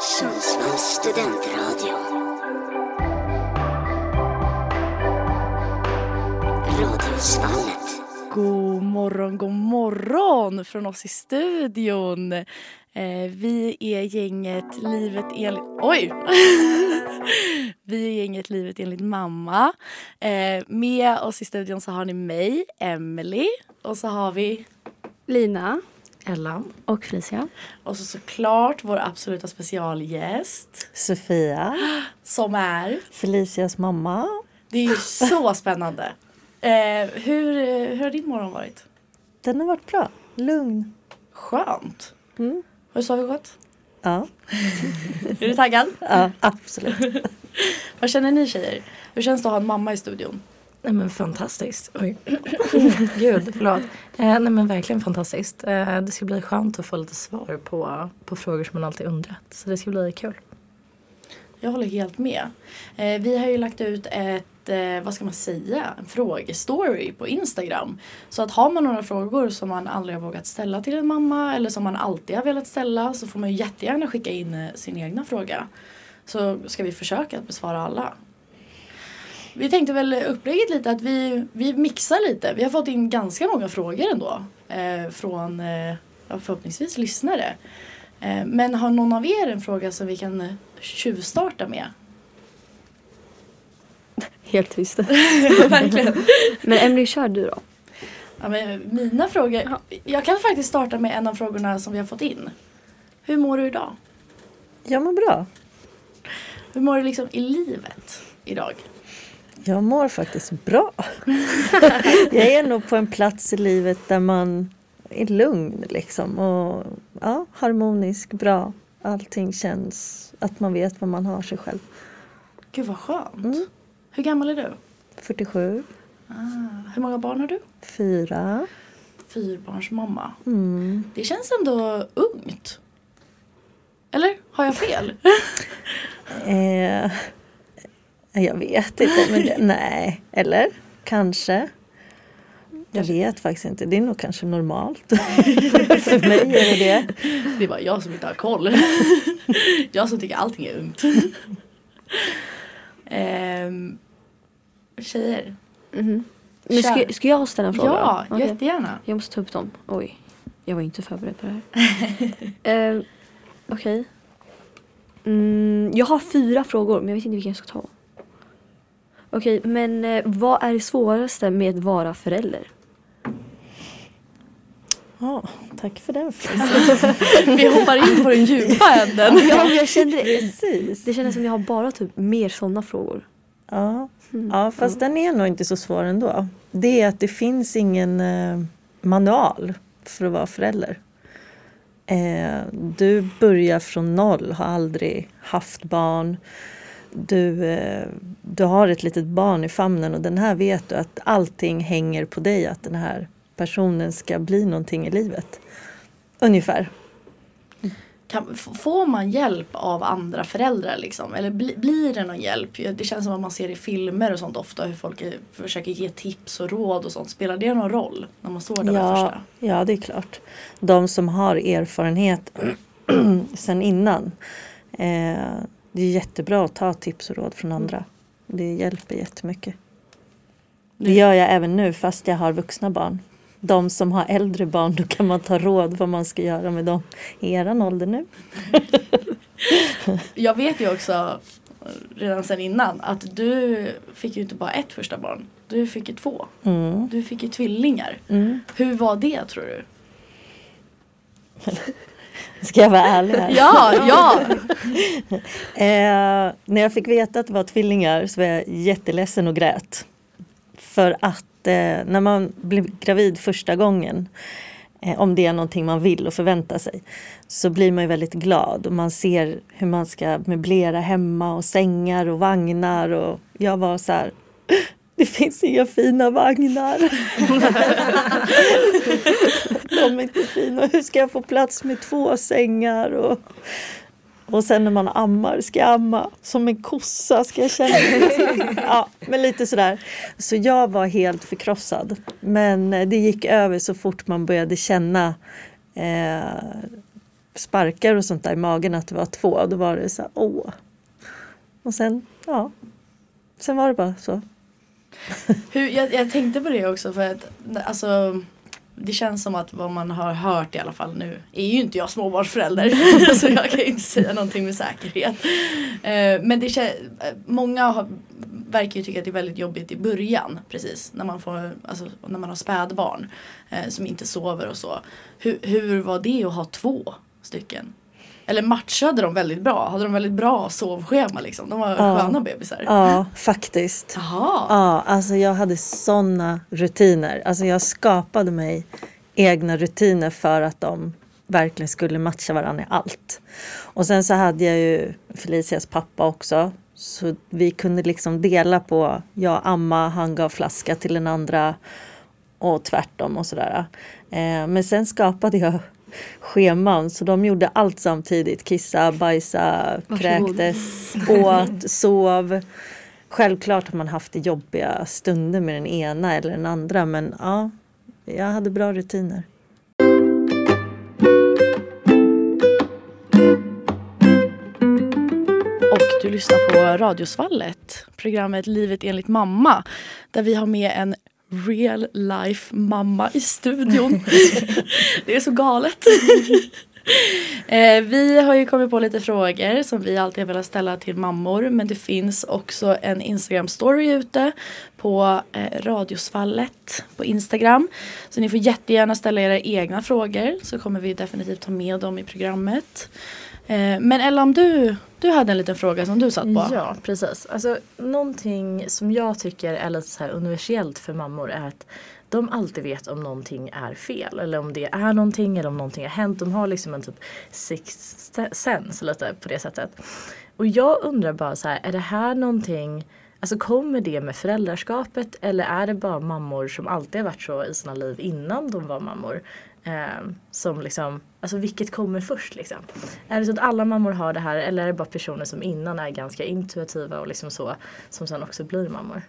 Sundsvalls studentradio. Radiosvallet. God morgon, god morgon från oss i studion. Eh, vi är gänget Livet enligt... Oj! vi är gänget Livet enligt mamma. Eh, med oss i studion så har ni mig, Emily och så har vi Lina. Ella. Och Felicia. och så såklart vår absoluta specialgäst Sofia. som är... Felicias mamma. Det är ju så spännande. Eh, hur, hur har din morgon varit? Den har varit bra. Lugn. Skönt. Mm. Har du sovit gott? Ja, Är du taggad? ja absolut. Vad känner ni tjejer? Hur känns det att ha en mamma i studion? Nej men fantastiskt. Oj. Gud, förlåt. Eh, nej men verkligen fantastiskt. Eh, det ska bli skönt att få lite svar på, på frågor som man alltid undrat. Så det ska bli kul. Jag håller helt med. Eh, vi har ju lagt ut ett, eh, vad ska man säga, en frågestory på Instagram. Så att har man några frågor som man aldrig har vågat ställa till en mamma eller som man alltid har velat ställa så får man ju jättegärna skicka in eh, sin egna fråga. Så ska vi försöka att besvara alla. Vi tänkte väl upplägget lite att vi, vi mixar lite. Vi har fått in ganska många frågor ändå. Eh, från eh, förhoppningsvis lyssnare. Eh, men har någon av er en fråga som vi kan tjuvstarta med? Helt tyst. Verkligen. Men Emily, kör du då. Ja, men mina frågor. Jag kan faktiskt starta med en av frågorna som vi har fått in. Hur mår du idag? Jag mår bra. Hur mår du liksom i livet idag? Jag mår faktiskt bra. jag är nog på en plats i livet där man är lugn liksom och ja, harmonisk, bra. Allting känns att man vet vad man har sig själv. Gud vad skönt. Mm. Hur gammal är du? 47, Ah, hur många barn har du? fyra. Fyrbarnsmamma. Mm. Det känns ändå ungt. Eller har jag fel? Eh, jag vet inte, men det, nej. Eller kanske. Jag vet faktiskt inte. Det är nog kanske normalt. För mig är det det. Det är bara jag som inte har koll. jag som tycker allting är ungt. Ehm, tjejer. Mhm. Men ska, ska jag ställa en fråga? Ja? Okej. jättegärna. Jag måste ta upp dem. Oj, jag var inte förberedd på det här. uh, Okej. Mm, jag har fyra frågor men jag vet inte vilken jag ska ta. Okej, men eh, vad är det svåraste med att vara förälder? Ja, tack för den. Vi hoppar in på den djupa änden. Ja, jag kände Precis. Det kändes som jag har bara typ mer sådana frågor. Ja. ja, fast den är nog inte så svår ändå. Det är att det finns ingen eh, manual för att vara förälder. Eh, du börjar från noll, har aldrig haft barn. Du, eh, du har ett litet barn i famnen och den här vet du att allting hänger på dig, att den här personen ska bli någonting i livet. Ungefär. Kan, får man hjälp av andra föräldrar liksom? Eller bli, blir det någon hjälp? Det känns som att man ser i filmer och sånt ofta hur folk eh, försöker ge tips och råd och sånt. Spelar det någon roll när man står där med Ja, första? ja, det är klart. De som har erfarenhet sen innan. Eh, det är jättebra att ta tips och råd från andra. Det hjälper jättemycket. Det gör jag även nu fast jag har vuxna barn. De som har äldre barn, då kan man ta råd vad man ska göra med dem i eran ålder nu. Jag vet ju också redan sen innan att du fick ju inte bara ett första barn. Du fick ju två. Mm. Du fick ju tvillingar. Mm. Hur var det tror du? Ska jag vara ärlig här? Ja, ja! Eh, när jag fick veta att det var tvillingar så var jag jätteledsen och grät. För att eh, när man blir gravid första gången, eh, om det är någonting man vill och förväntar sig, så blir man ju väldigt glad och man ser hur man ska möblera hemma och sängar och vagnar och jag var så här det finns inga fina vagnar. De är inte fina. Hur ska jag få plats med två sängar? Och, och sen när man ammar, ska jag amma som en kossa? Ska jag känna Ja, men lite sådär. Så jag var helt förkrossad. Men eh, det gick över så fort man började känna eh, sparkar och sånt där i magen att det var två. Då var det så här, åh. Och sen, ja. Sen var det bara så. Hur, jag, jag tänkte på det också för att alltså det känns som att vad man har hört i alla fall nu är ju inte jag småbarnsförälder så jag kan ju inte säga någonting med säkerhet. Eh, men det känns, många har, verkar ju tycka att det är väldigt jobbigt i början precis när man, får, alltså, när man har spädbarn eh, som inte sover och så. Hur, hur var det att ha två stycken? Eller matchade de väldigt bra? Hade de väldigt bra sovschema liksom? De var Ja. sköna bebisar. Ja, faktiskt. Jaha. Ja, alltså jag hade såna rutiner. Alltså jag skapade mig egna rutiner för att de verkligen skulle matcha varandra i allt. Och sen så hade jag ju Felicias pappa också. Så vi kunde liksom dela på, jag amma, han gav flaska till den andra och tvärtom och sådär. Eh, men sen skapade jag scheman så de gjorde allt samtidigt. Kissa, bajsa, Varsågod. kräktes, åt, sov. Självklart har man haft jobbiga stunder med den ena eller den andra men ja, jag hade bra rutiner. Och du lyssnar på Radiosvallet, programmet Livet enligt mamma. Där vi har med en real life mamma i studion. det är så galet. Eh, vi har ju kommit på lite frågor som vi alltid har velat ställa till mammor. Men det finns också en Instagram story ute på eh, Radiosvallet på Instagram. Så ni får jättegärna ställa era egna frågor så kommer vi definitivt ta med dem i programmet. Eh, men Ella, om du, du hade en liten fråga som du satt på. Ja, precis. Alltså, någonting som jag tycker är lite så här universellt för mammor är att de alltid vet om någonting är fel eller om det är någonting eller om någonting har hänt. De har liksom en typ sixth sense lite på det sättet. Och jag undrar bara så här, är det här någonting Alltså kommer det med föräldraskapet eller är det bara mammor som alltid har varit så i sina liv innan de var mammor? Eh, som liksom, alltså vilket kommer först liksom? Är det så att alla mammor har det här eller är det bara personer som innan är ganska intuitiva och liksom så som sen också blir mammor?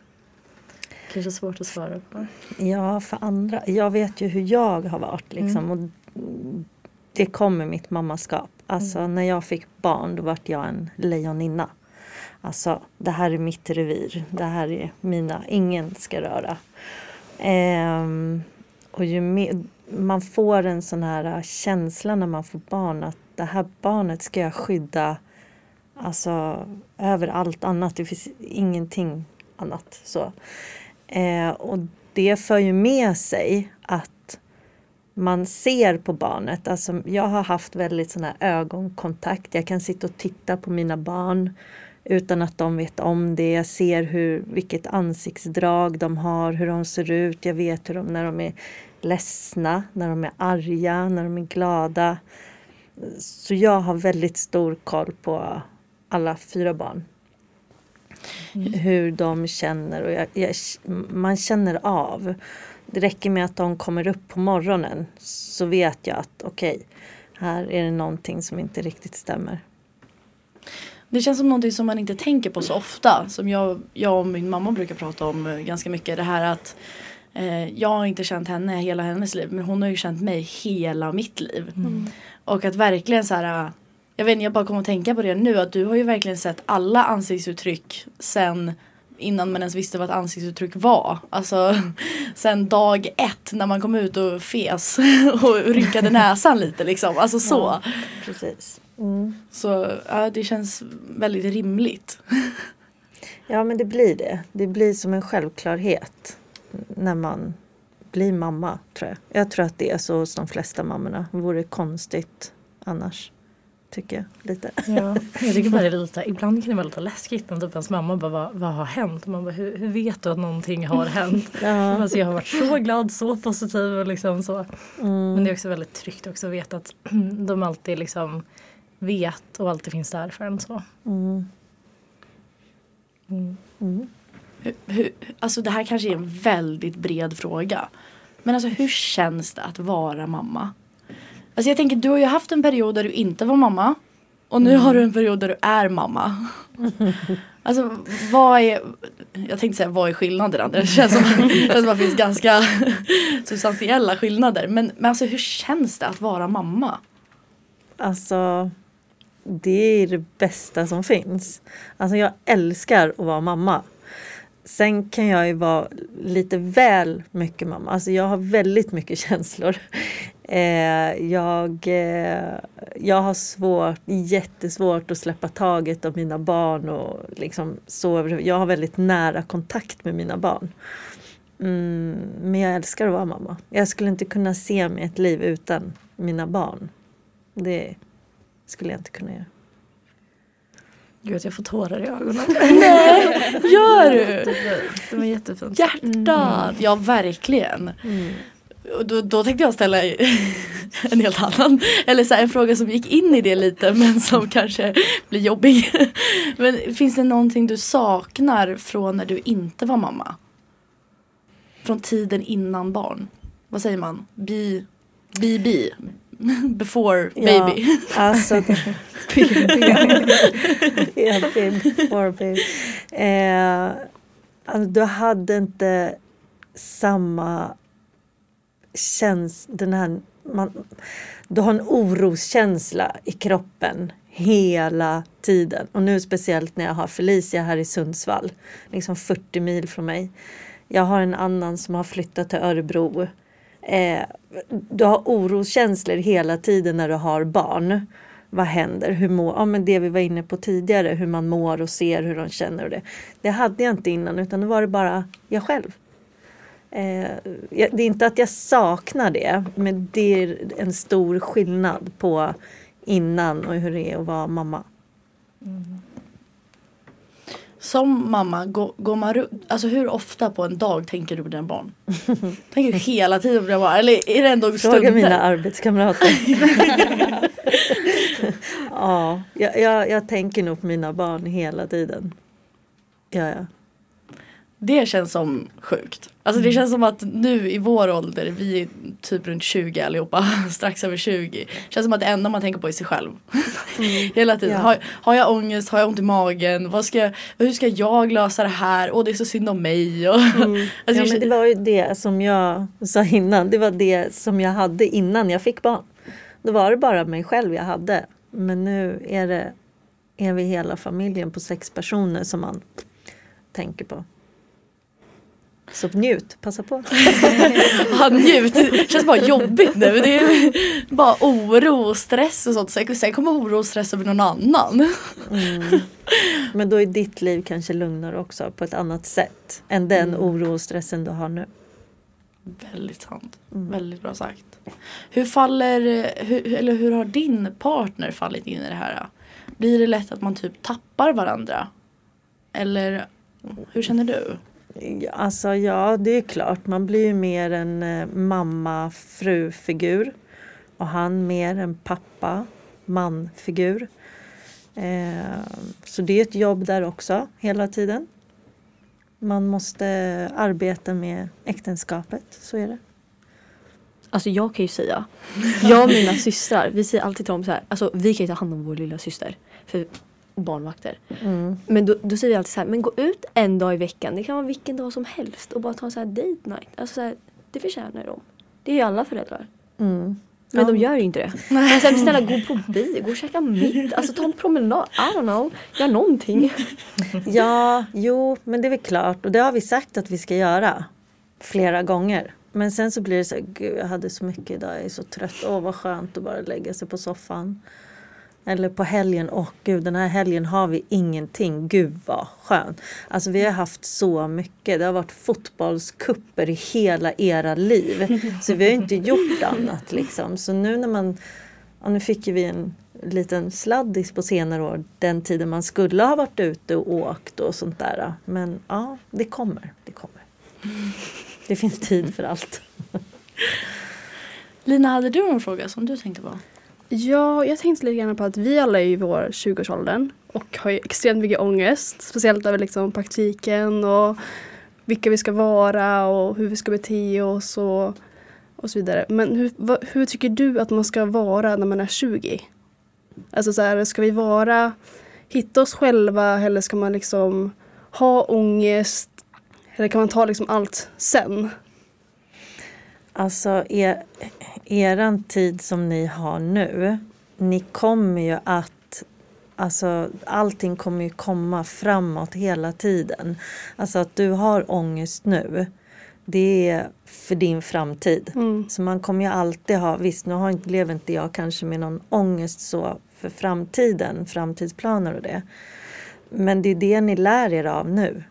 Kanske svårt att svara på. Ja, för andra. Jag vet ju hur jag har varit liksom. Och det kom med mitt mammaskap. Alltså när jag fick barn då vart jag en lejoninna. Alltså det här är mitt revir. Det här är mina. Ingen ska röra. Ehm, och ju mer, man får en sån här äh, känsla när man får barn att det här barnet ska jag skydda alltså över allt annat. Det finns ingenting annat. så. Eh, och det för ju med sig att man ser på barnet. Alltså, jag har haft väldigt sån här ögonkontakt. Jag kan sitta och titta på mina barn utan att de vet om det. Jag ser hur, vilket ansiktsdrag de har, hur de ser ut. Jag vet hur de, när de är ledsna, när de är arga, när de är glada. Så jag har väldigt stor koll på alla fyra barn. Hur de känner och jag, jag, man känner av. Det räcker med att de kommer upp på morgonen så vet jag att okej, här är det någonting som inte riktigt stämmer. Det känns som någonting som man inte tänker på så ofta. Som jag, jag och min mamma brukar prata om eh, ganska mycket. Det här att jag har inte känt henne hela hennes liv. Men hon har ju känt mig hela mitt liv. Och att verkligen så här. eh, Jag vet inte, jag bara kommer att tänka på det nu. Att du har ju verkligen sett alla ansiktsuttryck sen innan man ens visste vad ett ansiktsuttryck var. Alltså sen dag ett när man kom ut och fes och rynkade näsan lite liksom. Alltså så. Ja. Precis. Mm. Så ja, det känns väldigt rimligt. Ja men det blir det. Det blir som en självklarhet när man blir mamma tror jag. Jag tror att det är så hos de flesta mammorna. Det vore konstigt annars. Tycker jag lite. Ja, jag tycker bara det är lite, ibland kan det vara lite läskigt när typ ens mamma bara vad, vad har hänt? Man bara, hur, hur vet du att någonting har hänt? Ja. Alltså, jag har varit så glad, så positiv och liksom så. Mm. Men det är också väldigt tryggt också att veta att de alltid liksom vet och alltid finns där för en så. Mm. Mm. Mm. Hur, hur, alltså det här kanske är en väldigt bred fråga. Men alltså hur känns det att vara mamma? Alltså jag tänker du har ju haft en period där du inte var mamma. Och nu har du en period där du är mamma. Alltså vad är, jag tänkte säga vad är skillnaderna? Det känns som, det känns som att det finns ganska substantiella skillnader. Men, men alltså hur känns det att vara mamma? Alltså, det är det bästa som finns. Alltså jag älskar att vara mamma. Sen kan jag ju vara lite väl mycket mamma. Alltså jag har väldigt mycket känslor. Eh, jag, eh, jag har svårt, jättesvårt att släppa taget om mina barn och liksom så. Jag har väldigt nära kontakt med mina barn. Mm, men jag älskar att vara mamma. Jag skulle inte kunna se mig ett liv utan mina barn. Det skulle jag inte kunna göra. Gud, jag får tårar i ögonen. Nej, gör du? Det var jättefint. Hjärtat! Ja, verkligen. Och Då, då tänkte jag ställa en helt annan, eller så här, en fråga som gick in i det lite men som kanske blir jobbig. Men finns det någonting du saknar från när du inte var mamma? Från tiden innan barn? Vad säger man? Be, BB? Before baby? Ja, alltså, ja, before baby. Eh, alltså, du hade inte samma känsla, den här, man, du har en oroskänsla i kroppen hela tiden. Och nu speciellt när jag har Felicia här i Sundsvall, liksom 40 mil från mig. Jag har en annan som har flyttat till Örebro. Eh, du har oroskänslor hela tiden när du har barn. Vad händer? Hur mår, ja, men det vi var inne på tidigare, hur man mår och ser hur de känner och det. Det hade jag inte innan utan då var det bara jag själv. Eh, det är inte att jag saknar det men det är en stor skillnad på innan och hur det är att vara mamma. Mm. Som mamma, går, går man alltså hur ofta på en dag tänker du på dina barn? tänker du hela tiden på dina barn? Eller är det ändå Fråga stunder? mina arbetskamrater. ja, jag, jag, jag tänker nog på mina barn hela tiden. Ja, ja. Det känns som sjukt. Alltså det känns som att nu i vår ålder, vi är typ runt 20 allihopa, strax över 20. Känns som att det enda man tänker på är sig själv. Hela tiden. Ja. Har, har jag ångest? Har jag ont i magen? Vad ska, jag- hur ska jag lösa det här? Åh det är så synd om mig. Och, alltså, ja, men det var ju det som jag sa innan. Det var det som jag hade innan jag fick barn. Då var det bara mig själv jag hade. Men nu är det är vi hela familjen på sex personer som man tänker på. Så njut, passa på. Han njuter. Det känns bara jobbigt nu. Det är bara oro och stress och sånt. Sen kommer oro och stress över någon annan. Men då är ditt liv kanske lugnare också på ett annat sätt än den oro och stressen du har nu. Väldigt sant. Väldigt bra sagt. Hur faller, hur, eller hur har din partner fallit in i det här? Blir det lätt att man typ tappar varandra? Eller hur känner du? Ja, Alltså ja, det är klart. Man blir ju mer en eh, mamma-fru-figur. Och han mer en pappa-man-figur. Eh, så det är ett jobb där också, hela tiden. Man måste arbeta med äktenskapet, så är det. Alltså jag kan ju säga, jag och mina systrar, vi säger alltid till dem så här, alltså vi kan ju ta hand om vår lilla syster för barnvakter. Mm. Men då, då säger vi alltid så här, men gå ut en dag i veckan, det kan vara vilken dag som helst och bara ta en så här date night. Alltså så här, det förtjänar de. Det är ju alla föräldrar. Mm. Men Ja. de gör ju inte det. Men sen snälla gå på bio, gå och käka middag, alltså ta en promenad, I don't know, gör någonting. Ja, jo, men det är väl klart. Och det har vi sagt att vi ska göra flera gånger. Men sen så blir det så här, gud jag hade så mycket idag, jag är så trött. Åh vad skönt att bara lägga sig på soffan. Eller på helgen, åh gud den här helgen har vi ingenting, gud vad skönt. Alltså vi har haft så mycket, det har varit fotbollskupper i hela era liv. Så vi har inte gjort annat liksom. Så nu när man, ja, nu fick vi en liten sladdis på senare år, den tiden man skulle ha varit ute och åkt och sånt där. Men ja, det kommer, det kommer. Det finns tid för allt. Lina, hade du någon fråga som du tänkte på? Ja, jag tänkte lite grann på att vi alla är i vår 20-årsåldern och har ju extremt mycket ångest. Speciellt över liksom praktiken och vilka vi ska vara och hur vi ska bete oss och, och så vidare. Men hur, va, hur tycker du att man ska vara när man är 20? Alltså så här, ska vi vara, hitta oss själva eller ska man liksom ha ångest? Eller kan man ta liksom allt sen? Alltså er, eran tid som ni har nu, ni kommer ju att Alltså allting kommer ju komma framåt hela tiden. Alltså att du har ångest nu. Det är för din framtid. Mm. Så man kommer ju alltid ha, visst nu har inte, lever inte jag kanske med någon ångest så för framtiden, framtidsplaner och det. Men det är det ni lär er av nu.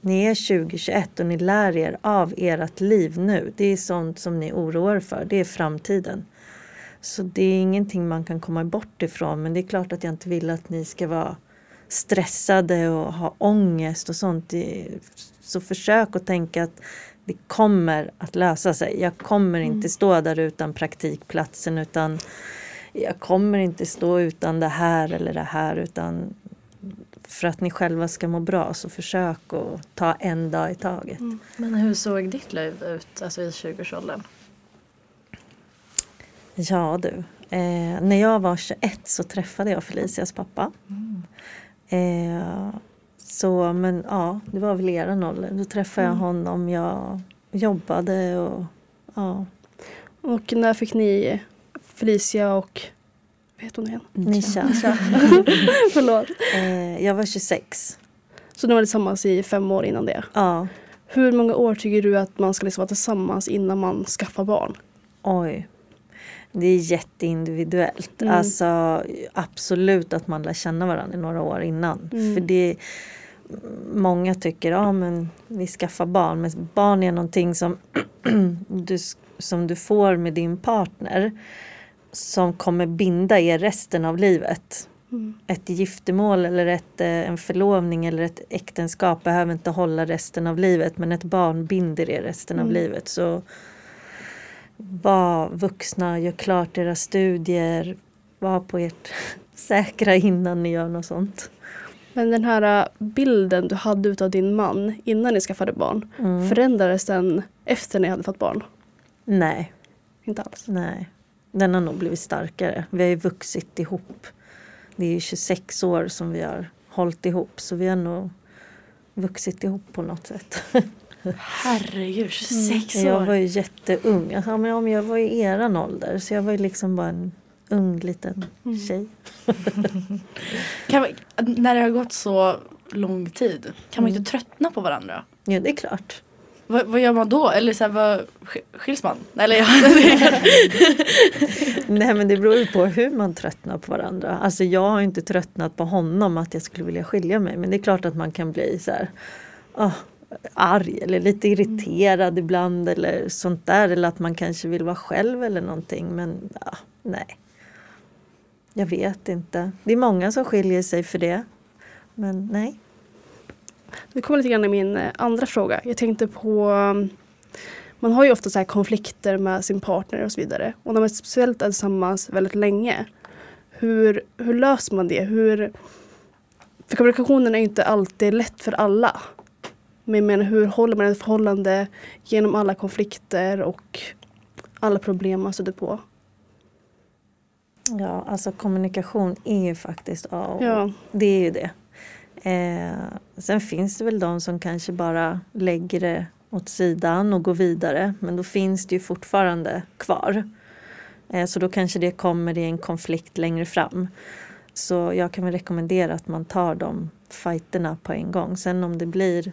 Ni är 2021 och ni lär er av ert liv nu. Det är sånt som ni oroar er för, det är framtiden. Så det är ingenting man kan komma bort ifrån men det är klart att jag inte vill att ni ska vara stressade och ha ångest och sånt. Så försök att tänka att det kommer att lösa sig. Jag kommer inte stå där utan praktikplatsen utan jag kommer inte stå utan det här eller det här utan för att ni själva ska må bra så försök att ta en dag i taget. Men hur såg ditt liv ut alltså i 20-årsåldern? Ja du, eh, när jag var 21 så träffade jag Felicias pappa. Eh, så men ja, det var väl eran ålder. Då träffade jag honom, jag jobbade och ja. Och när fick ni Felicia och vad heter hon igen? Nisha. Förlåt. Eh, jag var 26. Så ni var tillsammans i fem år innan det. Ja, Hur många år tycker du att man ska liksom vara tillsammans innan man skaffar barn? oj. Det är jätteindividuellt. Mm. Alltså absolut att man lär känna varandra några år innan. Mm. För det Många tycker ja men vi skaffar barn. Men barn är någonting som du, som du får med din partner. Som kommer binda er resten av livet. Mm. Ett giftermål eller ett, eh, en förlovning eller ett äktenskap behöver inte hålla resten av livet. Men ett barn binder er resten av Mm. livet. Så var vuxna, gör klart era studier. Var på ert säkra innan ni gör något sånt. Men den här äh, bilden du hade utav din man innan ni skaffade barn. Mm. Förändrades den efter ni hade fått barn? Nej, Inte alls. nej. Den har nog blivit starkare. Vi har ju vuxit ihop. Det är ju 26 år som vi har hållit ihop. Så vi har nog vuxit ihop på något sätt. Herregud, 26 år. Jag var ju jätteung. Ja, men ja, men jag var i eran ålder. Så jag var ju liksom bara en ung liten tjej. Kan man, när det har gått så lång tid, kan man inte tröttna på varandra? Ja, det är klart. Vad, vad gör man då? Eller så här, vad, sk- skiljs man? Eller ja. Nej men det beror ju på hur man tröttnar på varandra. Alltså jag har inte tröttnat på honom att jag skulle vilja skilja mig. Men det är klart att man kan bli så här åh, arg eller lite irriterad ibland eller sånt där. Eller att man kanske vill vara själv eller någonting. Men ja, nej. Jag vet inte. Det är många som skiljer sig för det. Men nej. Det kommer lite grann i min eh, andra fråga. Jag tänkte på um, man har ju ofta så här konflikter med sin partner och så vidare. Och när man speciellt är tillsammans väldigt länge. Hur, hur löser man det? Hur, för kommunikationen är ju inte alltid lätt för alla. Men menar, hur håller man ett förhållande genom alla konflikter och alla problem man stöter på? Ja, alltså kommunikation är ju faktiskt A och. Ja. Det är ju det. Eh, sen finns det väl de som kanske bara lägger det åt sidan och går vidare. Men då finns det ju fortfarande kvar. Eh, så då kanske det kommer i en konflikt längre fram. Så jag kan väl rekommendera att man tar de fighterna på en gång. Sen om det blir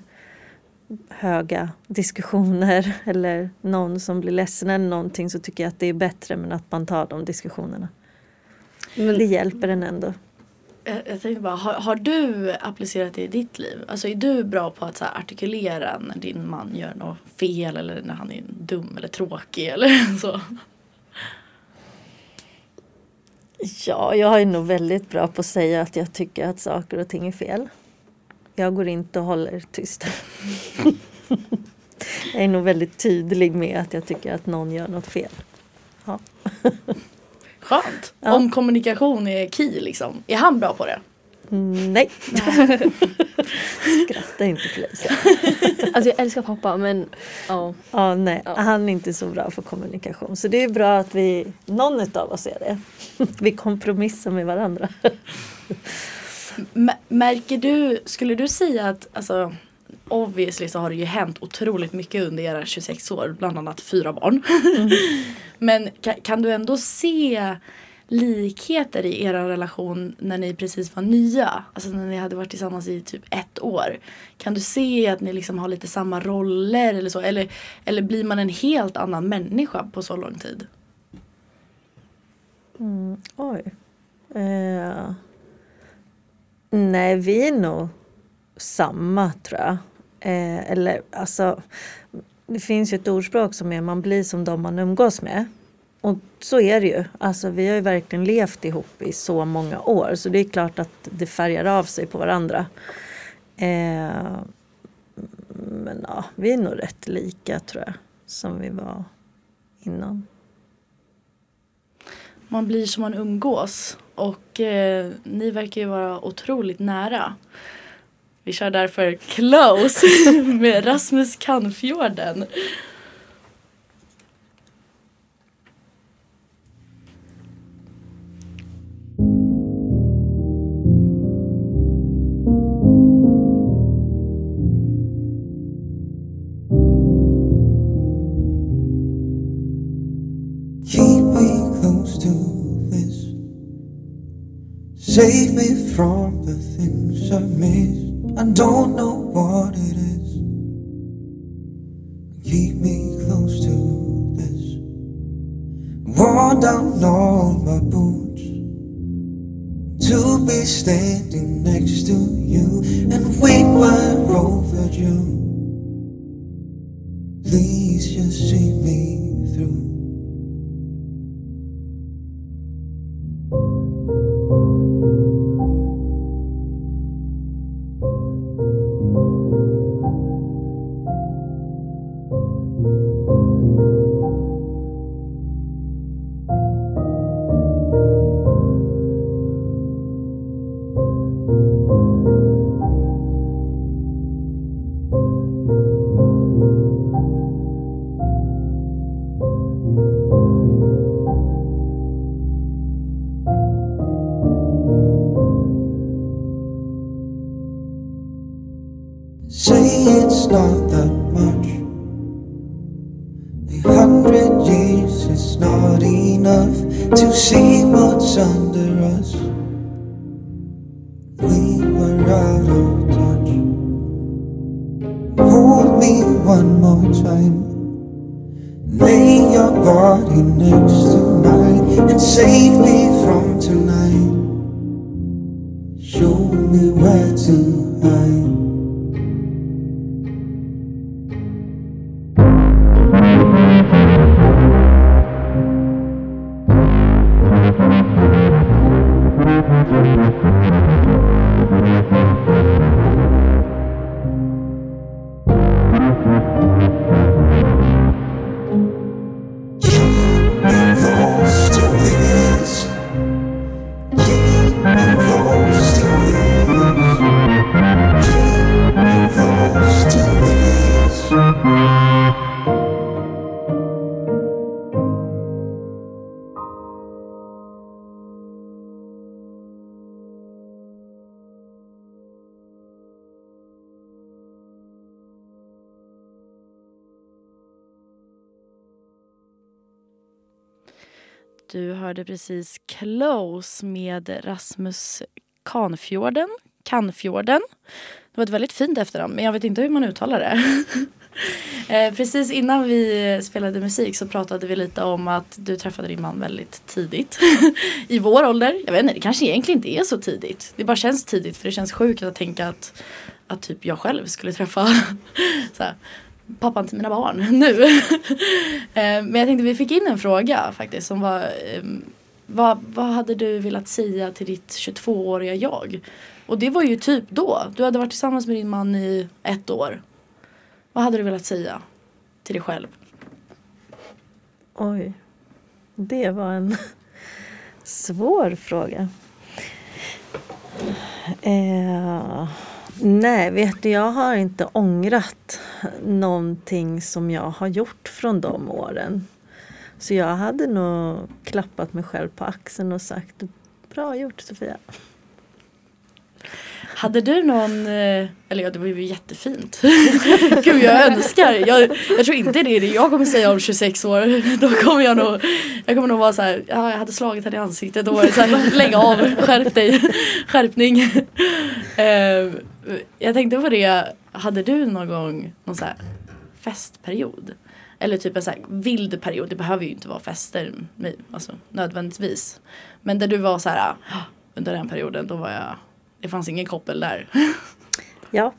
höga diskussioner eller någon som blir ledsen eller någonting så tycker jag att det är bättre men att man tar de diskussionerna. Men Det hjälper en ändå. Jag, tänkte bara, har, har du applicerat det i ditt liv? Alltså är du bra på att så här, artikulera när din man gör något fel eller när han är dum eller tråkig eller så? Ja, jag är nog väldigt bra på att säga att jag tycker att saker och ting är fel. Jag går inte och håller tyst. jag är nog väldigt tydlig med att jag tycker att någon gör något fel. Ja. Skönt! Ja. Om kommunikation är key liksom. Är han bra på det? Mm, Nej. Skratta inte Felicia. Alltså jag älskar pappa men ja. Ja, nej, Ja. han är inte så bra för kommunikation. Så det är bra att vi, någon av oss är det. Vi kompromissar med varandra. M- märker du, skulle du säga att, alltså obviously så har det ju hänt otroligt mycket under era 26 år, bland annat fyra barn. Men kan, kan du ändå se likheter i er relation när ni precis var nya? Alltså när ni hade varit tillsammans i typ ett år. Kan du se att ni liksom har lite samma roller eller så? Eller, eller blir man en helt annan människa på så lång tid? Mm, oj. Eh, nej, vi är nog samma tror jag. Eh, eller alltså, det finns ju ett ordspråk som är man blir som de man umgås med. Och så är det ju. Alltså, vi har ju verkligen levt ihop i så många år så det är klart att det färgar av sig på varandra. Eh, men ja, vi är nog rätt lika tror jag som vi var innan. Man blir som man umgås och eh, ni verkar ju vara otroligt nära. Vi kör därför Close med Rasmus Kanfjorden. Keep me close to this. Save me from it's not that much. A hundred years is not enough to see what's under Du hörde precis Close med Rasmus Kanfjorden. Kanfjorden. Det var ett väldigt fint efternamn men jag vet inte hur man uttalar det. Eh, precis innan vi spelade musik så pratade vi lite om att du träffade din man väldigt tidigt. I vår ålder. Jag vet inte, det kanske egentligen inte är så tidigt. Det bara känns tidigt för det känns sjukt att tänka att, att typ jag själv skulle träffa så här, pappan till mina barn nu. Eh, men jag tänkte vi fick in en fråga faktiskt som var ehm, vad, vad hade du velat säga till ditt 22-åriga jag? Och det var ju typ då. Du hade varit tillsammans med din man i ett år. Vad hade du velat säga till dig själv? Oj, det var en svår fråga. Eh, nej, vet du, jag har inte ångrat någonting som jag har gjort från de åren. Så jag hade nog klappat mig själv på axeln och sagt bra gjort Sofia. Hade du någon, eh, eller ja det var ju jättefint. Gud jag önskar, jag, jag tror inte det är det jag kommer säga om 26 år. Då kommer jag nog, jag kommer nog vara så här, ja jag hade slagit henne i ansiktet. Då var det så här, lägg av, skärp dig, skärpning. Uh, jag tänkte på det, hade du någon gång någon så festperiod? Eller typ en så vild period, det behöver ju inte vara fester alltså, nödvändigtvis. Men där du var så här, "Ah, under den perioden då var jag, det fanns ingen koppel där. Ja,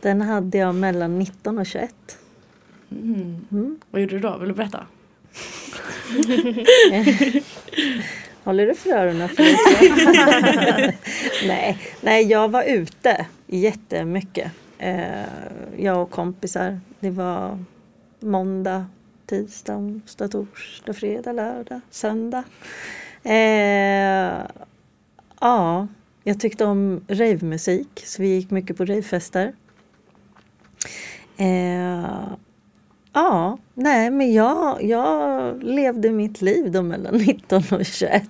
den hade jag mellan 19 och 21. Mm. Vad gjorde du då? Vill du berätta? Håller du för öronen nej, nej, jag var ute jättemycket. Eh, jag och kompisar. Det var måndag, tisdag, onsdag, torsdag, fredag, lördag, söndag. Eh, ja, jag tyckte om ravemusik så vi gick mycket på ravefester. Eh, Ja, nej men jag, jag levde mitt liv då mellan 19 och 21.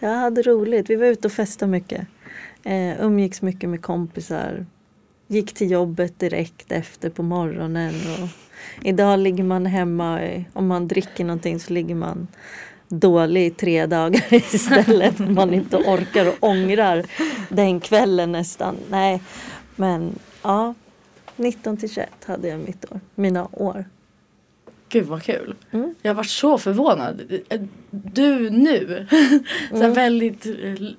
Jag hade roligt, vi var ute och festade mycket. Eh, umgicks mycket med kompisar. Gick till jobbet direkt efter på morgonen. Och idag ligger man hemma, eh, om man dricker någonting så ligger man dålig i tre dagar istället. för man inte orkar och ångrar den kvällen nästan. Nej, men ja, 19 till 21 hade jag mitt år, mina år. Gud vad kul. Mm. Jag varit så förvånad. Du nu, så här väldigt,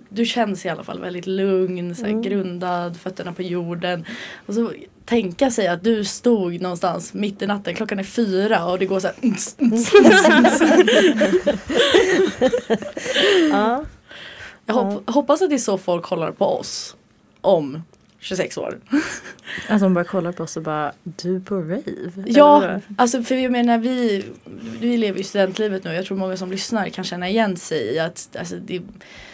du känns i alla fall väldigt lugn, så här grundad, fötterna på jorden. Och så tänka sig att du stod någonstans mitt i natten, klockan är fyra och det går så här. Ja, Jag hop- hoppas att det är så folk kollar på oss om 26 år. Att de bara kollar på oss och bara, du på rave? Ja, alltså för jag menar vi, vi lever ju studentlivet nu. Jag tror många som lyssnar kan känna igen sig i att alltså, det,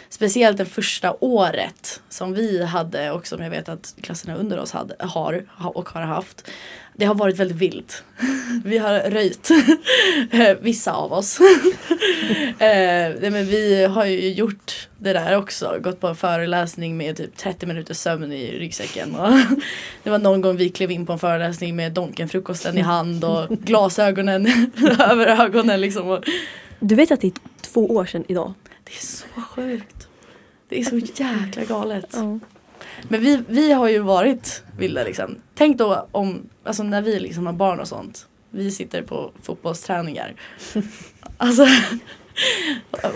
speciellt det första året som vi hade och som jag vet att klasserna under oss hade, har ha- och har haft. Det har varit väldigt vilt. Vi har röjt. Vissa av oss. eh, men vi har ju gjort det där också. Gått på en föreläsning med typ 30 minuters sömn i ryggsäcken. Och det var någon gång vi klev in på en föreläsning med Donken-frukosten i hand och glasögonen över ögonen liksom. Du vet att det är två år sedan idag? det är så sjukt. Det är så jäkla galet. Ja. Men vi, vi har ju varit vilda liksom. Tänk då om, alltså när vi liksom har barn och sånt. Vi sitter på fotbollsträningar. Alltså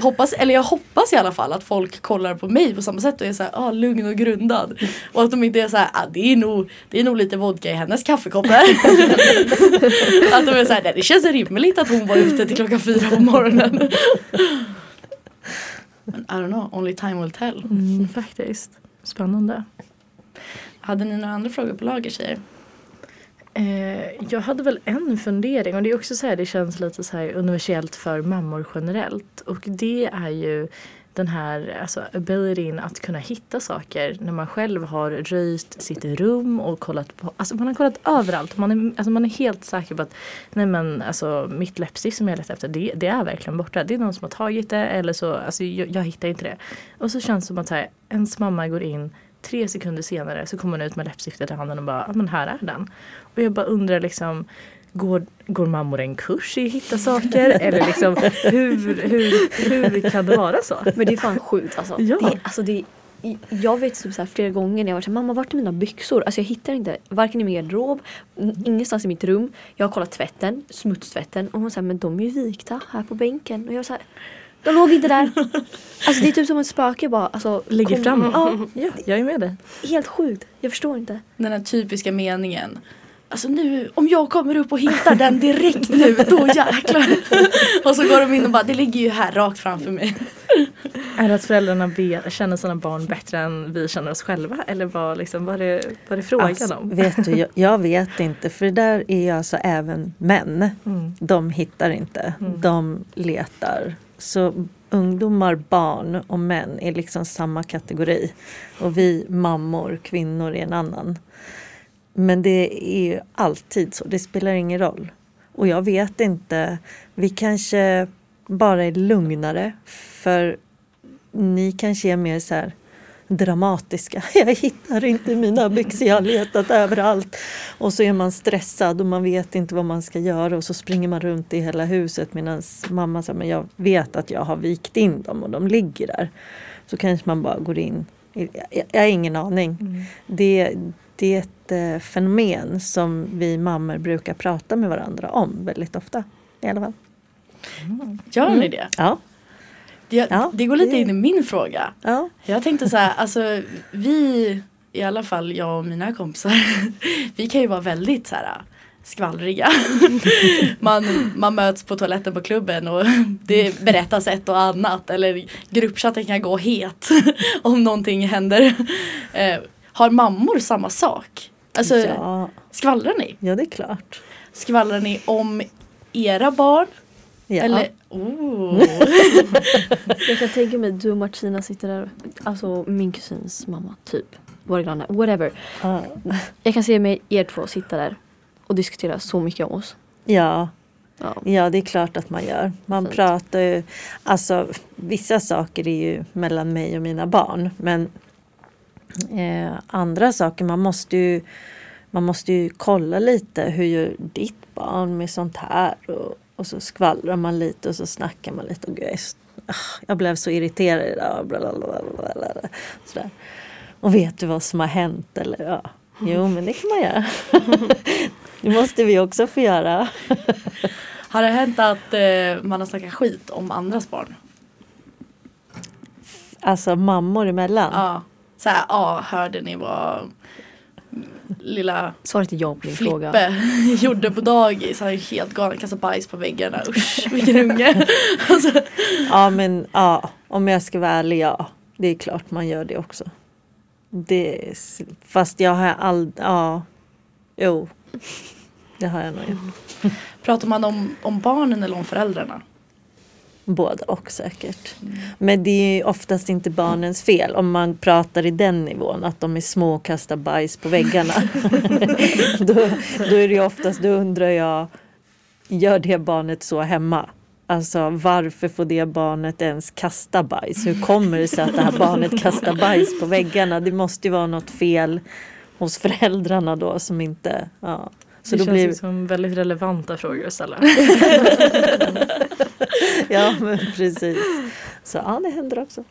hoppas, eller jag hoppas i alla fall att folk kollar på mig på samma sätt och är såhär ah, lugn och grundad. Och att de inte är såhär ah, det, är nog, det är nog lite vodka i hennes kaffekopp att de är såhär "Nej, det känns rimligt att hon var ute till klockan fyra på morgonen. Men I don't know, only time will tell. Mm, faktiskt. Spännande. Hade ni några andra frågor på lager tjejer? Eh, jag hade väl en fundering och det är också så här, det känns lite så här universellt för mammor generellt. Och det är ju den här alltså, abilityn att kunna hitta saker när man själv har röjt sitt rum och kollat på, alltså man har kollat överallt. Man är, alltså, man är helt säker på att nej men alltså mitt läppstift som jag letar efter det, det är verkligen borta. Det är någon som har tagit det eller så, alltså jag, jag hittar inte det. Och så känns det som att här, ens mamma går in tre sekunder senare så kommer hon ut med läppstiftet i handen och bara, ja men här är den. Och jag bara undrar liksom Går, går mammor en kurs i att hitta saker? Eller liksom, hur, hur, hur kan det vara så? Men det är fan sjukt alltså. Ja. Det, alltså det, jag vet typ så här flera gånger när jag var såhär, mamma vart är mina byxor? Alltså jag hittar inte, varken i min garderob, ingenstans i mitt rum. Jag har kollat tvätten, smutstvätten och hon säger men de är ju vikta här på bänken. Och jag var såhär, de låg inte där. Alltså det är typ som ett spöke bara. Alltså, Ligger kom- fram. Ja, Ja, jag är med dig. helt sjukt. Jag förstår inte. Den här typiska meningen. Alltså nu, om jag kommer upp och hittar den direkt nu, då jäklar. och så går de in och bara, det ligger ju här rakt framför mig. Är det att föräldrarna känner sina barn bättre än vi känner oss själva? Eller vad, liksom, vad, är, det, vad är det frågan Alltså, om? vet du, jag, jag vet inte för det där är alltså även män. Mm. De hittar inte, de letar. Så ungdomar, barn och män är liksom samma kategori. Och vi mammor, kvinnor är en annan. Men det är ju alltid så, det spelar ingen roll. Och jag vet inte, vi kanske bara är lugnare för ni kanske är mer så här dramatiska. Jag hittar inte mina byxor, jag har letat överallt. Och så är man stressad och man vet inte vad man ska göra och så springer man runt i hela huset medan mamma säger men jag vet att jag har vikt in dem och de ligger där. Så kanske man bara går in. Jag, har ingen aning. Det, det är ett eh, fenomen som vi mammor brukar prata med varandra om väldigt ofta. I alla fall. Gör ni det? Ja. Det, Ja, det går lite det- in i min fråga. ja. Jag tänkte så här, alltså vi, i alla fall jag och mina kompisar, vi kan ju vara väldigt så här skvallriga. Man, man möts på toaletten på klubben och det berättas ett och annat eller gruppchatten kan gå het om någonting händer. Har mammor samma sak? Alltså ja. skvallrar ni? ja, det är klart. Skvallrar ni om era barn? Ja. Eller, oh. Jag kan tänka mig du och Martina sitter där, alltså min kusins mamma typ. Våra grannar, whatever. Ja. Jag kan se mig er två sitta där och diskutera så mycket om oss. Ja, Ja. ja, det är klart att man gör. Man Fint. pratar ju, alltså vissa saker är ju mellan mig och mina barn. Men eh, andra saker, man måste ju man måste ju kolla lite, hur gör ditt barn med sånt här? Och, och så skvallrar man lite och så snackar man lite. Och gud, jag, är s- ah, jag blev så irriterad idag. Sådär. Och vet du vad som har hänt? Eller, ja. Jo, men det kan man göra. det måste vi också få göra. Har det hänt att eh, man har snackat skit om andras barn? Alltså mammor emellan. Ja. Så här, ja, hörde ni vad lilla Svaret är ja på din fråga. Flippe gjorde på dagis? Han är helt galen, kastade bajs på väggarna. Usch, vilken unge. alltså, Ja men ja, om jag ska vara ärlig, ja. Det är klart man gör det också. Det, fast jag har all, ja, jo. Det har jag nog gjort. pratar man om, om barnen eller om föräldrarna? Både och säkert. Men det är ju oftast inte barnens fel om man pratar i den nivån att de är små och kastar bajs på väggarna. då, då är det oftast, då undrar jag, gör det barnet så hemma? Alltså varför får det barnet ens kasta bajs? Hur kommer det sig att det här barnet kastar bajs på väggarna? Det måste ju vara något fel hos föräldrarna då som inte, ja. Så det då känns blir, som väldigt relevanta frågor att ställa. ja men precis. Så ja, det händer också.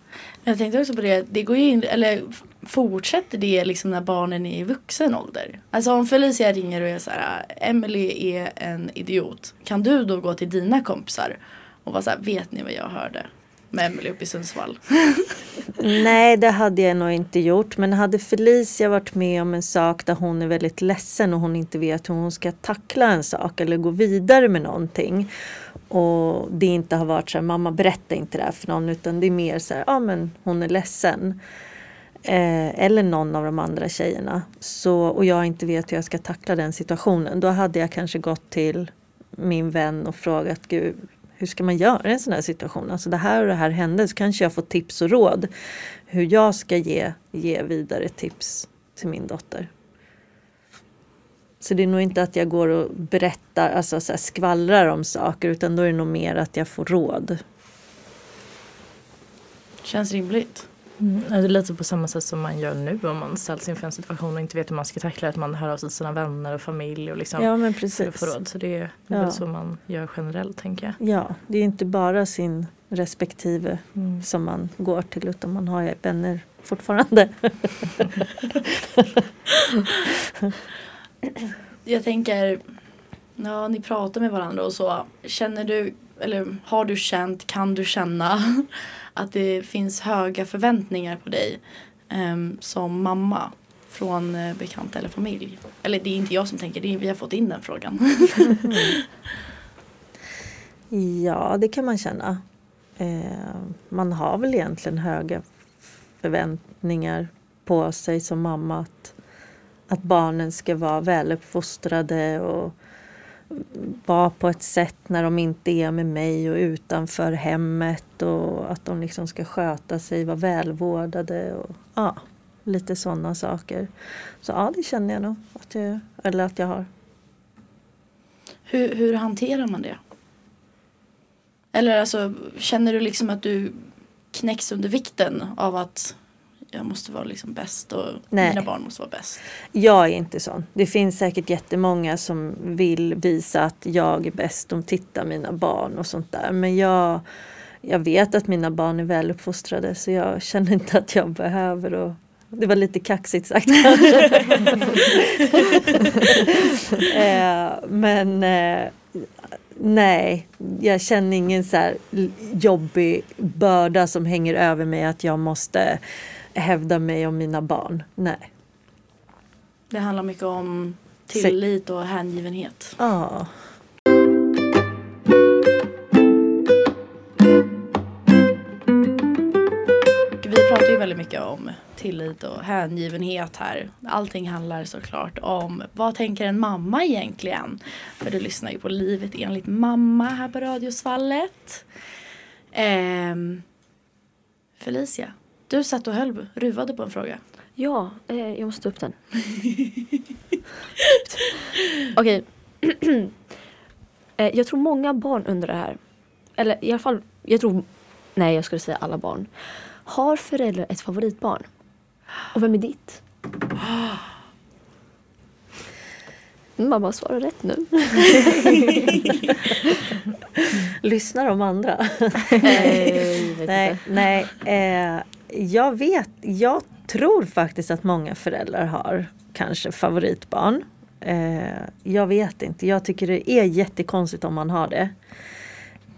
Jag tänkte också på det, det går ju in, eller fortsätter det liksom när barnen är i vuxen ålder? Alltså om Felicia ringer och är så här, Emily är en idiot. Kan du då gå till dina kompisar och vara så här, vet ni vad jag hörde? Med Emelie uppe i Sundsvall. Nej, det hade jag nog inte gjort. Men hade Felicia varit med om en sak där hon är väldigt ledsen och hon inte vet hur hon ska tackla en sak eller gå vidare med någonting. Och det inte har varit så här, mamma berätta inte det här för någon utan det är mer så här, ja men hon är ledsen. Eh, eller någon av de andra tjejerna. Så, och jag inte vet hur jag ska tackla den situationen. Då hade jag kanske gått till min vän och frågat Gud, hur ska man göra i en sån här situation? Alltså det här och det här hände så kanske jag får tips och råd hur jag ska ge, ge vidare tips till min dotter. Så det är nog inte att jag går och berättar, alltså så här skvallrar om saker utan då är det nog mer att jag får råd. Känns rimligt. Mm, det är lite på samma sätt som man gör nu om man ställs inför en situation och inte vet hur man ska tackla. Att man hör av sig till sina vänner och familj och liksom Ja men för precis. att få råd. Så det är, det är Ja. väl så man gör generellt tänker jag. Ja, det är inte bara sin respektive Mm. som man går till utan man har ju vänner fortfarande. Jag tänker, ja ni pratar med varandra och så. Känner du, eller har du känt, kan du känna att det finns höga förväntningar på dig um, som mamma från eh, bekanta eller familj? Eller det är inte jag som tänker, det är, vi har fått in den frågan. Ja, det kan man känna. Eh, man har väl egentligen höga förväntningar på sig som mamma att, att barnen ska vara väluppfostrade och vara på ett sätt när de inte är med mig och utanför hemmet och att de liksom ska sköta sig, vara välvårdade och ja, lite sådana saker. Så ja, det känner jag nog att jag, eller att jag har. hur, hur hanterar man det? Eller alltså, känner du liksom att du knäcks under vikten av att jag måste vara liksom bäst och Nej. mina barn måste vara bäst. Jag är inte sån. Det finns säkert jättemånga som vill visa att jag är bäst. De tittar mina barn och sånt där. Men jag, jag vet att mina barn är väluppfostrade så jag känner inte att jag behöver och det var lite kaxigt sagt kanske. eh, men eh, nej, jag känner ingen så jobbig börda som hänger över mig att jag måste hävda mig om mina barn. Nej. Det handlar mycket om tillit och hängivenhet. Ja. Vi pratar ju väldigt mycket om tillit och hängivenhet här. Allting handlar såklart om vad tänker en mamma egentligen? För du lyssnar ju på Livet enligt mamma här på Radiosvallet. Ehm, Felicia, du satt och höll, ruvade på en fråga. Ja, eh, jag måste ta upp den. Okej. eh, jag tror många barn undrar det här. Eller i alla fall, jag tror, nej jag skulle säga alla barn. Har föräldrar ett favoritbarn? Och vem är ditt? Mamma svarar rätt nu. Lyssnar de andra? Nej, inte. nej eh, jag vet, jag tror faktiskt att många föräldrar har kanske favoritbarn. Eh, jag vet inte, jag tycker det är jättekonstigt om man har det.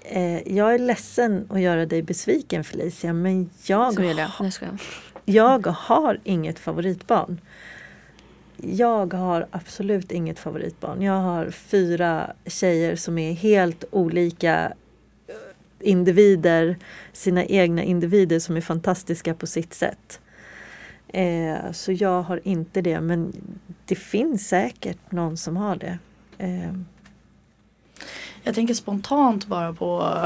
Eh, jag är ledsen att göra dig besviken Felicia men jag, Nej, jag skojar. jag har inget favoritbarn. Jag har absolut inget favoritbarn. Jag har fyra tjejer som är helt olika individer, sina egna individer som är fantastiska på sitt sätt. Eh, så jag har inte det men det finns säkert någon som har det. Eh, Jag tänker spontant bara på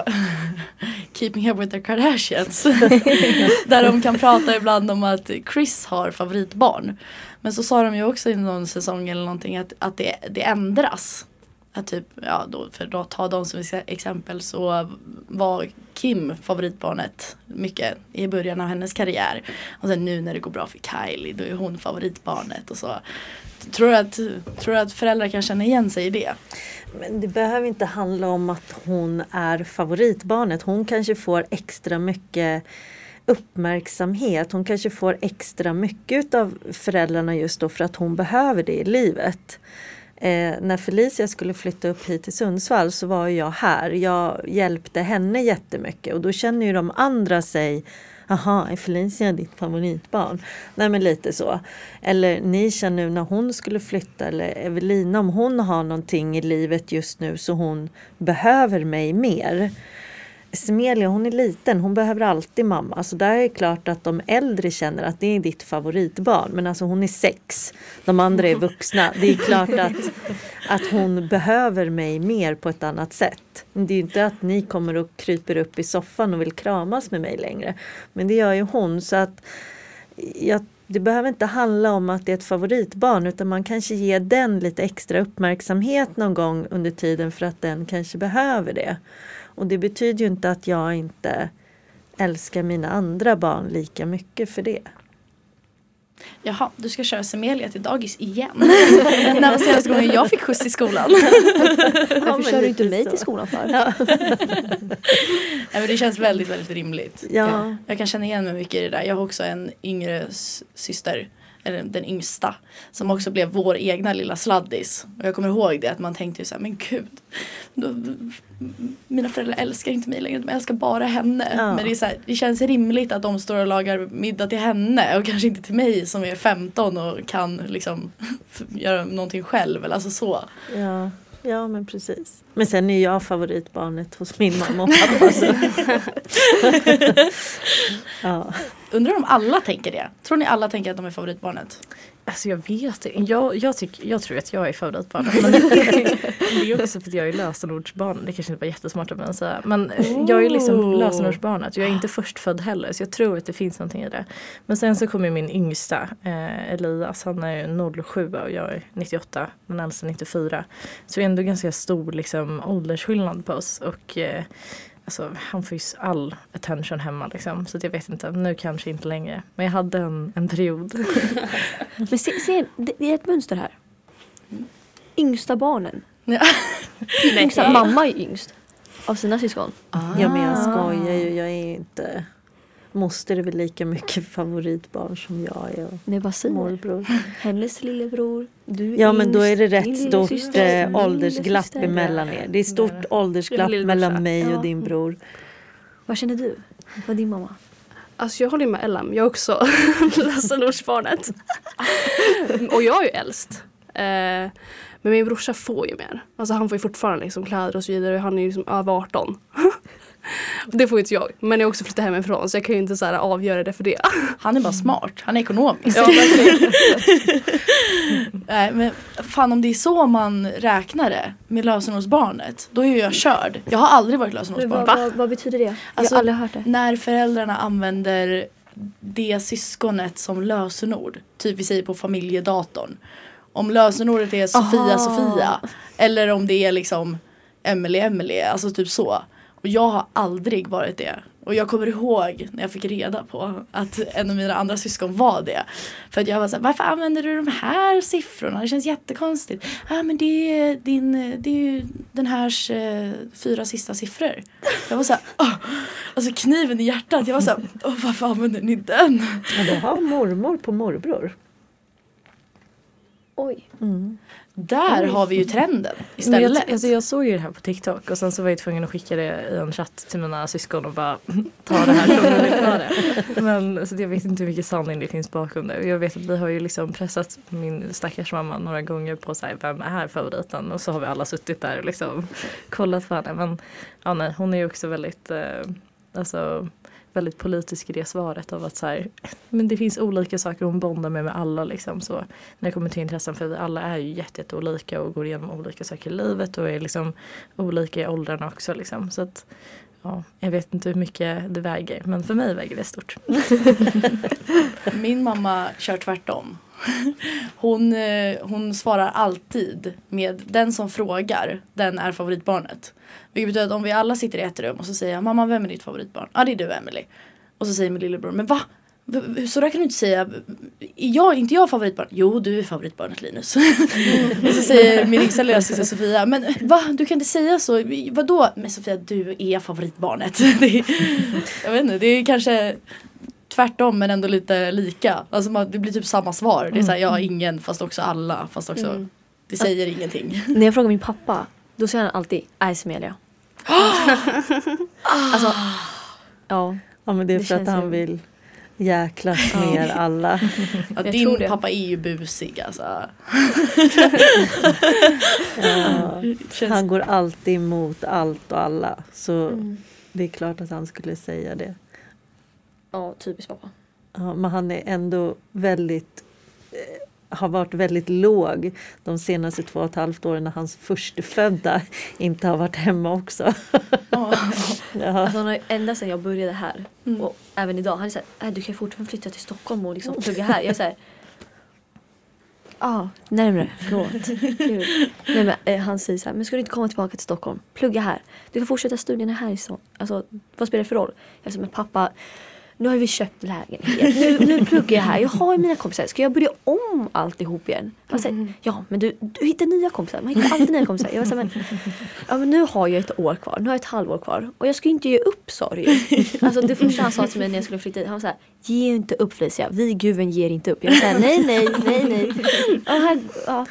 Keeping Up With The Kardashians. Där de kan prata ibland om att Chris har favoritbarn. Men så sa de ju också i någon säsong eller någonting att, att det, det ändras. Att typ, ja då, för att ta dem som exempel så var Kim favoritbarnet mycket i början av hennes karriär. Och sen nu när det går bra för Kylie då är hon favoritbarnet och så. Tror du att, tror du att föräldrar kan känna igen sig i det? Men det behöver inte handla om att hon är favoritbarnet. Hon kanske får extra mycket uppmärksamhet. Hon kanske får extra mycket av föräldrarna just då för att hon behöver det i livet. Eh, när Felicia skulle flytta upp hit till Sundsvall så var jag här. Jag hjälpte henne jättemycket och då känner ju de andra sig Jaha, är Felicia ditt favoritbarn? Nej men lite så. Eller Nisha nu när hon skulle flytta eller Evelina om hon har någonting i livet just nu så hon behöver mig mer. Smelia hon är liten, hon behöver alltid mamma. Så där är det klart att de äldre känner att det är ditt favoritbarn. Men alltså hon är sex, de andra är vuxna. Det är klart att, att hon behöver mig mer på ett annat sätt. Det är ju inte att ni kommer och kryper upp i soffan och vill kramas med mig längre. Men det gör ju hon. Så att jag, det behöver inte handla om att det är ett favoritbarn utan man kanske ger den lite extra uppmärksamhet någon gång under tiden för att den kanske behöver det. Och det betyder ju inte att jag inte älskar mina andra barn lika mycket för det. Jaha, du ska köra Semelia till dagis igen. När var senaste gången jag fick skjuts i skolan? Varför kör du inte mig till skolan för? Nej, men det känns väldigt, väldigt rimligt. Ja. Jag kan känna igen mig mycket i det där. Jag har också en yngre syster, eller den yngsta, som också blev vår egna lilla sladdis. Och jag kommer ihåg det att man tänkte ju så här, men gud, då, mina föräldrar älskar inte mig längre, de älskar bara henne. Ja. Men det, är så här, det känns rimligt att de står och lagar middag till henne och kanske inte till mig som är 15 och kan liksom göra någonting själv. Eller alltså så. Ja, ja men precis. Men sen är jag favoritbarnet hos min mamma och pappa. Ja. Undrar om alla tänker det? Tror ni alla tänker att de är favoritbarnet? Alltså jag vet inte. Jag, jag, tycker, jag tror att jag är favoritbarnet. Men det, är också för att jag är lösenordsbarn. Det kanske inte var jättesmart av mig att säga. Men jag är liksom Oh. lösenordsbarnet. Jag är inte förstfödd heller. Så jag tror att det finns någonting i det. Men sen så kommer min yngsta eh, Elias. Han är ju 07 och jag är 98. Den äldsta 94. Så det är ändå ganska stor liksom, åldersskillnad på oss. Och eh, Alltså, han får ju all attention hemma liksom. Så jag vet inte, nu kanske inte längre. Men jag hade en, en period. Men se, se det, det är ett mönster här. Yngsta barnen. Ja. Yngsta, mamma är yngst. Av sina syskon. Ja men jag skojar ju, jag är inte Moster är väl lika mycket favoritbarn som jag är och Det är bara säger. morbror. Hennes lillebror. Du Ja men då är det rätt stort eh, din åldersglapp emellan er. Det är stort Nej. åldersglapp mellan mig Ja. och din bror. Vad känner du? Vad din mamma? Alltså jag håller med Ellen, jag är också lösenordsbarnet. och jag är ju äldst. Eh, men min brorsa får ju mer. Alltså han får ju fortfarande liksom kläder och så vidare. Han är ju liksom över 18. det får ju inte jag. Men jag har också flyttat hemifrån så jag kan ju inte så här avgöra det för det. Han är bara smart, han är ekonomisk. ja. Nej men fan om det är så man räknar det med lösenordsbarnet, då är ju jag körd. Jag har aldrig varit lösenordsbarn. Vad, vad, vad betyder det? Alltså, jag har aldrig hört det. När föräldrarna använder det syskonet som lösenord, typ vi säger på familjedatorn. Om lösenordet är Sofia Aha. Sofia eller om det är liksom Emily Emily, alltså typ så. Och jag har aldrig varit det. Och jag kommer ihåg när jag fick reda på att en av mina andra syskon var det. För att jag var såhär, varför använder du de här siffrorna? Det känns jättekonstigt. Ja men det är, din, det är ju den här eh, fyra sista siffror. Jag var såhär, oh, alltså kniven i hjärtat. Jag var såhär, oh, varför använder ni den? Men du har mormor på morbror. Oj. Där har vi ju trenden Men istället. jag, alltså jag såg ju det här på TikTok och sen så var jag tvungen att skicka det i en chatt till mina syskon och bara ta det här som du vill ta det. Men så jag vet inte hur mycket sanning det finns bakom det. Jag vet att vi har ju liksom pressat min stackars mamma några gånger på så här, vem är favoriten? Och så har vi alla suttit där och liksom kollat på henne. Men ja, nej, hon är ju också väldigt eh, alltså, väldigt politisk i det svaret av att så här, men det finns olika saker hon bondar med med alla liksom så när det kommer till intressen för vi alla är ju jätte, jätte olika och går igenom olika saker i livet och är liksom olika i åldrarna också liksom så att ja, jag vet inte hur mycket det väger men för mig väger det stort. Min mamma kör tvärtom. Hon, eh, hon svarar alltid med den som frågar, den är favoritbarnet. Vilket betyder att om vi alla sitter i ett rum och så säger jag mamma vem är ditt favoritbarn? Ja ah, det är du Emily. Och så säger min lillebror men va? Så där kan du inte säga. Är jag, inte jag favoritbarn? Jo du är favoritbarnet Linus. och så säger min yngsta lillasyster Sofia men va? Du kan inte säga så. Vadå? Men Sofia du är favoritbarnet. det är, jag vet inte det är kanske tvärtom men ändå lite lika. Alltså man, det blir typ samma svar. Det är såhär, jag har ingen fast också alla. Fast också, Mm. det säger ingenting. När jag frågar min pappa, då säger han alltid Ice Amelia. alltså, ja. Ja men det är Det för att han vill jäklas med er alla. Ja, Jag din pappa är ju busig alltså. Ja, han går alltid emot allt och alla. Så Mm. det är klart att han skulle säga det. Ja, typiskt pappa. Ja, men han är ändå väldigt eh, har varit väldigt låg de senaste två och ett halvt åren när hans förstfödda inte har varit hemma också. ja. Ja. Alltså han har ju ända sedan jag började här Mm. och även idag, han är såhär, äh, du kan ju fortfarande flytta till Stockholm och liksom plugga här. Jag är såhär, ja, ah, närmare, förlåt. Nej, men, eh, han säger såhär, men ska du inte komma tillbaka till Stockholm? Plugga här. Du kan fortsätta studierna här i stan. Alltså, vad spelar det för roll? Jag säger, men pappa, nu har vi köpt lägenhet. Nu, nu pluggar jag här. Jag har mina kompisar. Ska jag börja om alltihop igen? Han säger, ja men du, du hittar nya kompisar. Man hittar alltid nya kompisar. Jag var så här, men, ja, men nu har jag ett år kvar. Nu har jag ett halvår kvar. Och jag ska ju inte ge upp sa du. Alltså det första han sa till mig när jag skulle flytta hit. Han var så här, ge inte upp Felicia. Vi guven ger inte upp. Jag var så här, nej nej nej nej. Ja, här, ja.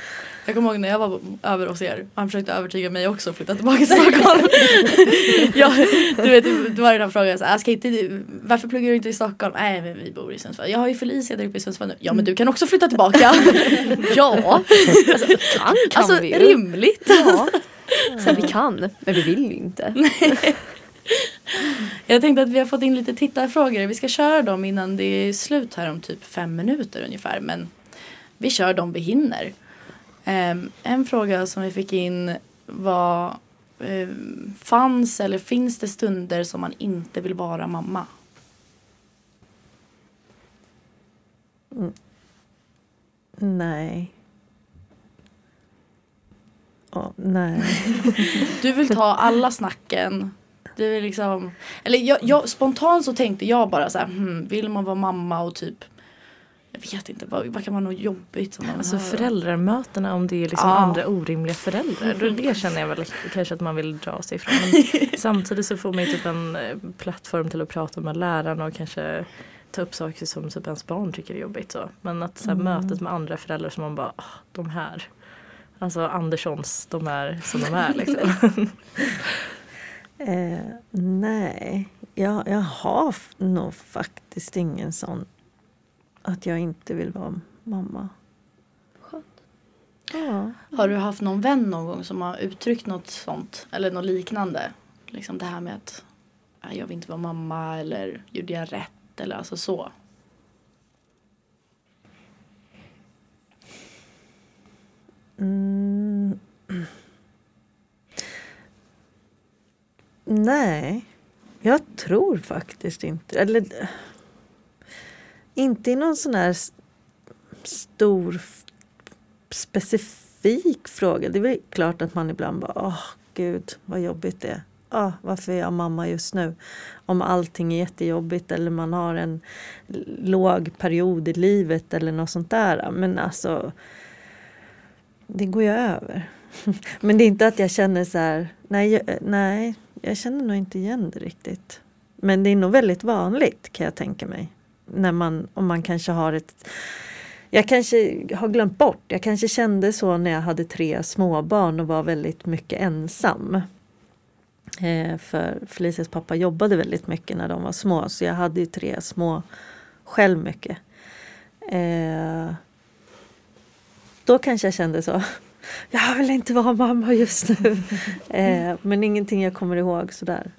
Jag kommer ihåg när jag var över hos er. Han försökte övertyga mig också att flytta tillbaka till Stockholm. ja, du vet, det var den här frågan. Så, här, ska inte, varför pluggar du inte i Stockholm? Nej men vi bor i Sundsvall. Jag har ju Felicia där uppe i Sundsvall nu. Ja men du kan också flytta tillbaka. ja, Kan kan alltså vi ju. rimligt. Ja. Så vi kan, men vi vill ju inte. Jag tänkte att vi har fått in lite tittarfrågor. Vi ska köra dem innan det är slut här om typ fem minuter ungefär. Men vi kör dem vi hinner. Ehm, en fråga som vi fick in var ehm, Fanns eller finns det stunder som man inte vill vara mamma? Nej. Ja, nej. Du vill ta alla snacken Du är liksom, eller jag, jag, spontant så tänkte jag bara så här, hmm, vill man vara mamma och typ jag vet inte, vad, vad kan vara något jobbigt som man Alltså hör? föräldramötena om det är liksom Ja. andra orimliga föräldrar. Då det känner jag väl kanske att man vill dra sig ifrån. Men samtidigt så får man ju typ en eh, plattform till att prata med lärarna och kanske ta upp saker som typ ens barn tycker är jobbigt. Så. Men att så här, mötet med andra föräldrar som man bara, "Ah, de här. Alltså Anderssons, de är som de är liksom. Eh, nej, jag, jag har nog faktiskt ingen sån att jag inte vill vara mamma. Skönt. Ja. Har du haft någon vän någon gång som har uttryckt något sånt eller något liknande? Liksom det här med att "Nej, jag vill inte vara mamma eller gjorde jag rätt eller alltså så. Mm. Nej, jag tror faktiskt inte. Eller, inte i någon sån här stor specifik fråga. Det är väl klart att man ibland bara, åh gud vad jobbigt det är. Oh, varför är jag mamma just nu? Om allting är jättejobbigt eller man har en låg period i livet eller något sånt där. Men alltså, det går ju över. Men det är inte att jag känner så här, nej, jag, nej, jag känner nog inte igen det riktigt. Men det är nog väldigt vanligt kan jag tänka mig. När man, om man kanske har ett jag kanske har glömt bort, jag kanske kände så när jag hade tre småbarn och var väldigt mycket ensam. Eh, för Felicias pappa jobbade väldigt mycket när de var små så jag hade ju tre små själv mycket. Eh, då kanske jag kände så. Jag vill inte vara mamma just nu. eh, men ingenting jag kommer ihåg sådär.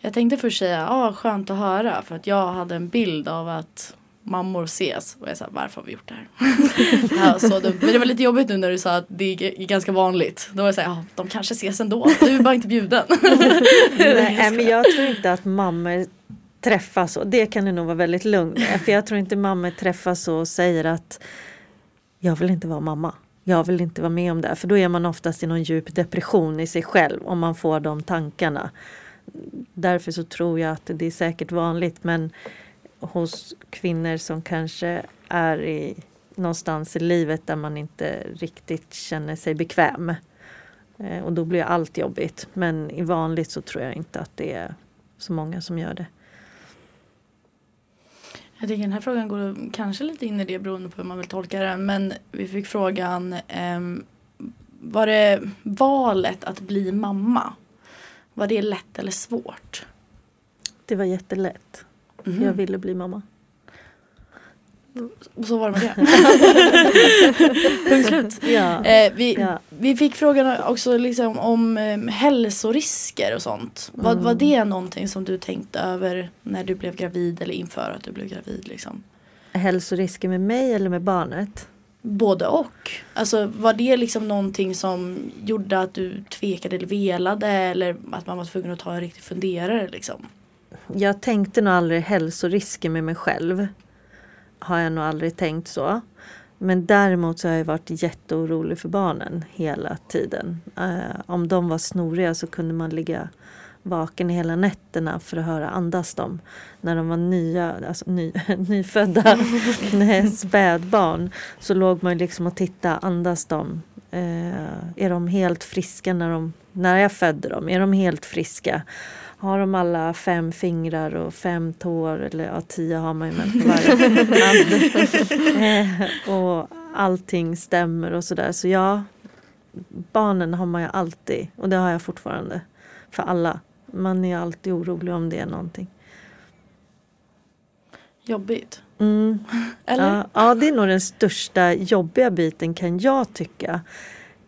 Jag tänkte först säga, ja ah, skönt att höra för att jag hade en bild av att mammor ses och jag sa varför har vi gjort det här? ja, så. Men det var lite jobbigt nu när du sa att det är ganska vanligt. Då var jag såhär, ja de kanske ses ändå, du är bara inte bjuden. Nej, men jag tror inte att mammor träffas och Det kan du nog vara väldigt lugn med. För jag tror inte mammor träffas och säger att jag vill inte vara mamma. Jag vill inte vara med om det. här." För då är man oftast i någon djup depression i sig själv om man får de tankarna. Därför så tror jag att det är säkert vanligt men hos kvinnor som kanske är i någonstans i livet där man inte riktigt känner sig bekväm. Eh, Och då blir allt jobbigt. Men i vanligt så tror jag inte att det är så många som gör det. Jag tycker den här frågan går kanske lite in i det beroende på hur man vill tolka den. Men vi fick frågan, ehm, var det valet att bli mamma? Var det lätt eller svårt? Det var jättelätt. Mhm. Jag ville bli mamma. Och så var det med det. Punkt slut. Ja. Eh, vi, Ja. vi fick frågan också liksom om eh, hälsorisker och sånt. Var, Mm. var det någonting som du tänkte över när du blev gravid eller inför att du blev gravid? Liksom? Hälsorisker med mig eller med barnet? Både och. Alltså var det liksom någonting som gjorde att du tvekade eller velade eller att man var tvungen att ta en riktig funderare liksom? Jag tänkte nog aldrig hälsorisker med mig själv. Har jag nog aldrig tänkt så. Men däremot så har jag varit jätteorolig för barnen hela tiden. Eh, om de var snoriga så kunde man ligga vaken hela nätterna för att höra andas dem. När de var nya, alltså ny, nyfödda spädbarn så låg man liksom och tittade, andas de? Eh, är de helt friska när, de, när jag födde dem? Är de helt friska? Har de alla fem fingrar och fem tår? Eller ja, tio har man ju med på varje hand. Eh, och allting stämmer och sådär. Så ja, barnen har man ju alltid och det har jag fortfarande. För alla. Man är alltid orolig om det är någonting. Jobbigt. Mm. Eller? Ja, ja, det är nog den största jobbiga biten kan jag tycka.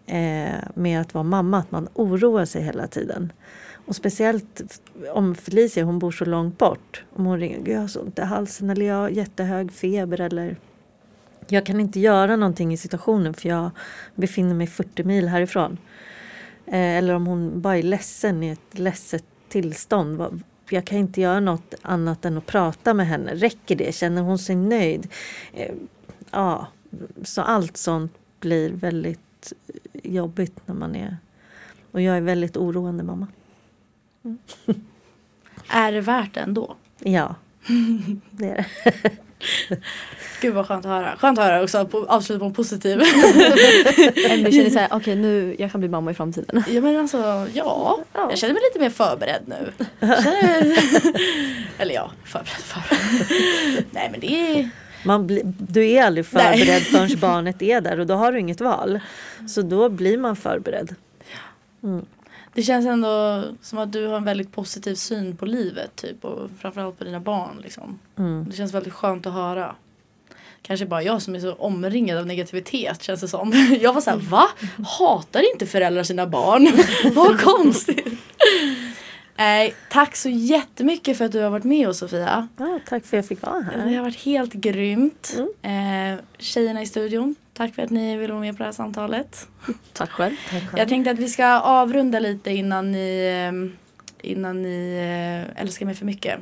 Eh, med att vara mamma, att man oroar sig hela tiden. Och speciellt om Felicia, hon bor så långt bort. Om hon ringer, "Gud, jag har så ont i halsen eller jag har jättehög feber eller jag kan inte göra någonting i situationen för jag befinner mig 40 mil härifrån. Eh, eller om hon bara är ledsen i ett ledset tillstånd. Jag kan inte göra något annat än att prata med henne. Räcker det? Känner hon sig nöjd? Eh, ja, så allt sånt blir väldigt jobbigt när man är... Och jag är väldigt oroande mamma. Är det värt det ändå? Ja, det är det. Gud vad skönt att höra. Skönt att höra också, på, avsluta på en positiv. Emily känner såhär, okej nu, jag kan bli mamma i framtiden. ja men alltså, ja. Jag känner mig lite mer förberedd nu. Känner... Eller ja, förberedd, förberedd. Nej men det är... Man bli, du är aldrig Nej. förberedd förrän barnet är där och då har du inget val. Så då blir man förberedd. Det känns ändå som att du har en väldigt positiv syn på livet typ och framförallt på dina barn liksom. Mm. Det känns väldigt skönt att höra. Kanske bara jag som är så omringad av negativitet känns det som. Jag var såhär, va? Hatar inte föräldrar sina barn? Vad konstigt. Nej, tack så jättemycket för att du har varit med oss Sofia. Ja, tack för att jag fick vara Det här. har varit helt grymt. Eh, tjejerna i studion, tack för att ni ville vara med på det här samtalet. Tack själv. Jag tänkte att vi ska avrunda lite innan ni, eh, innan ni eh, älskar mig för mycket.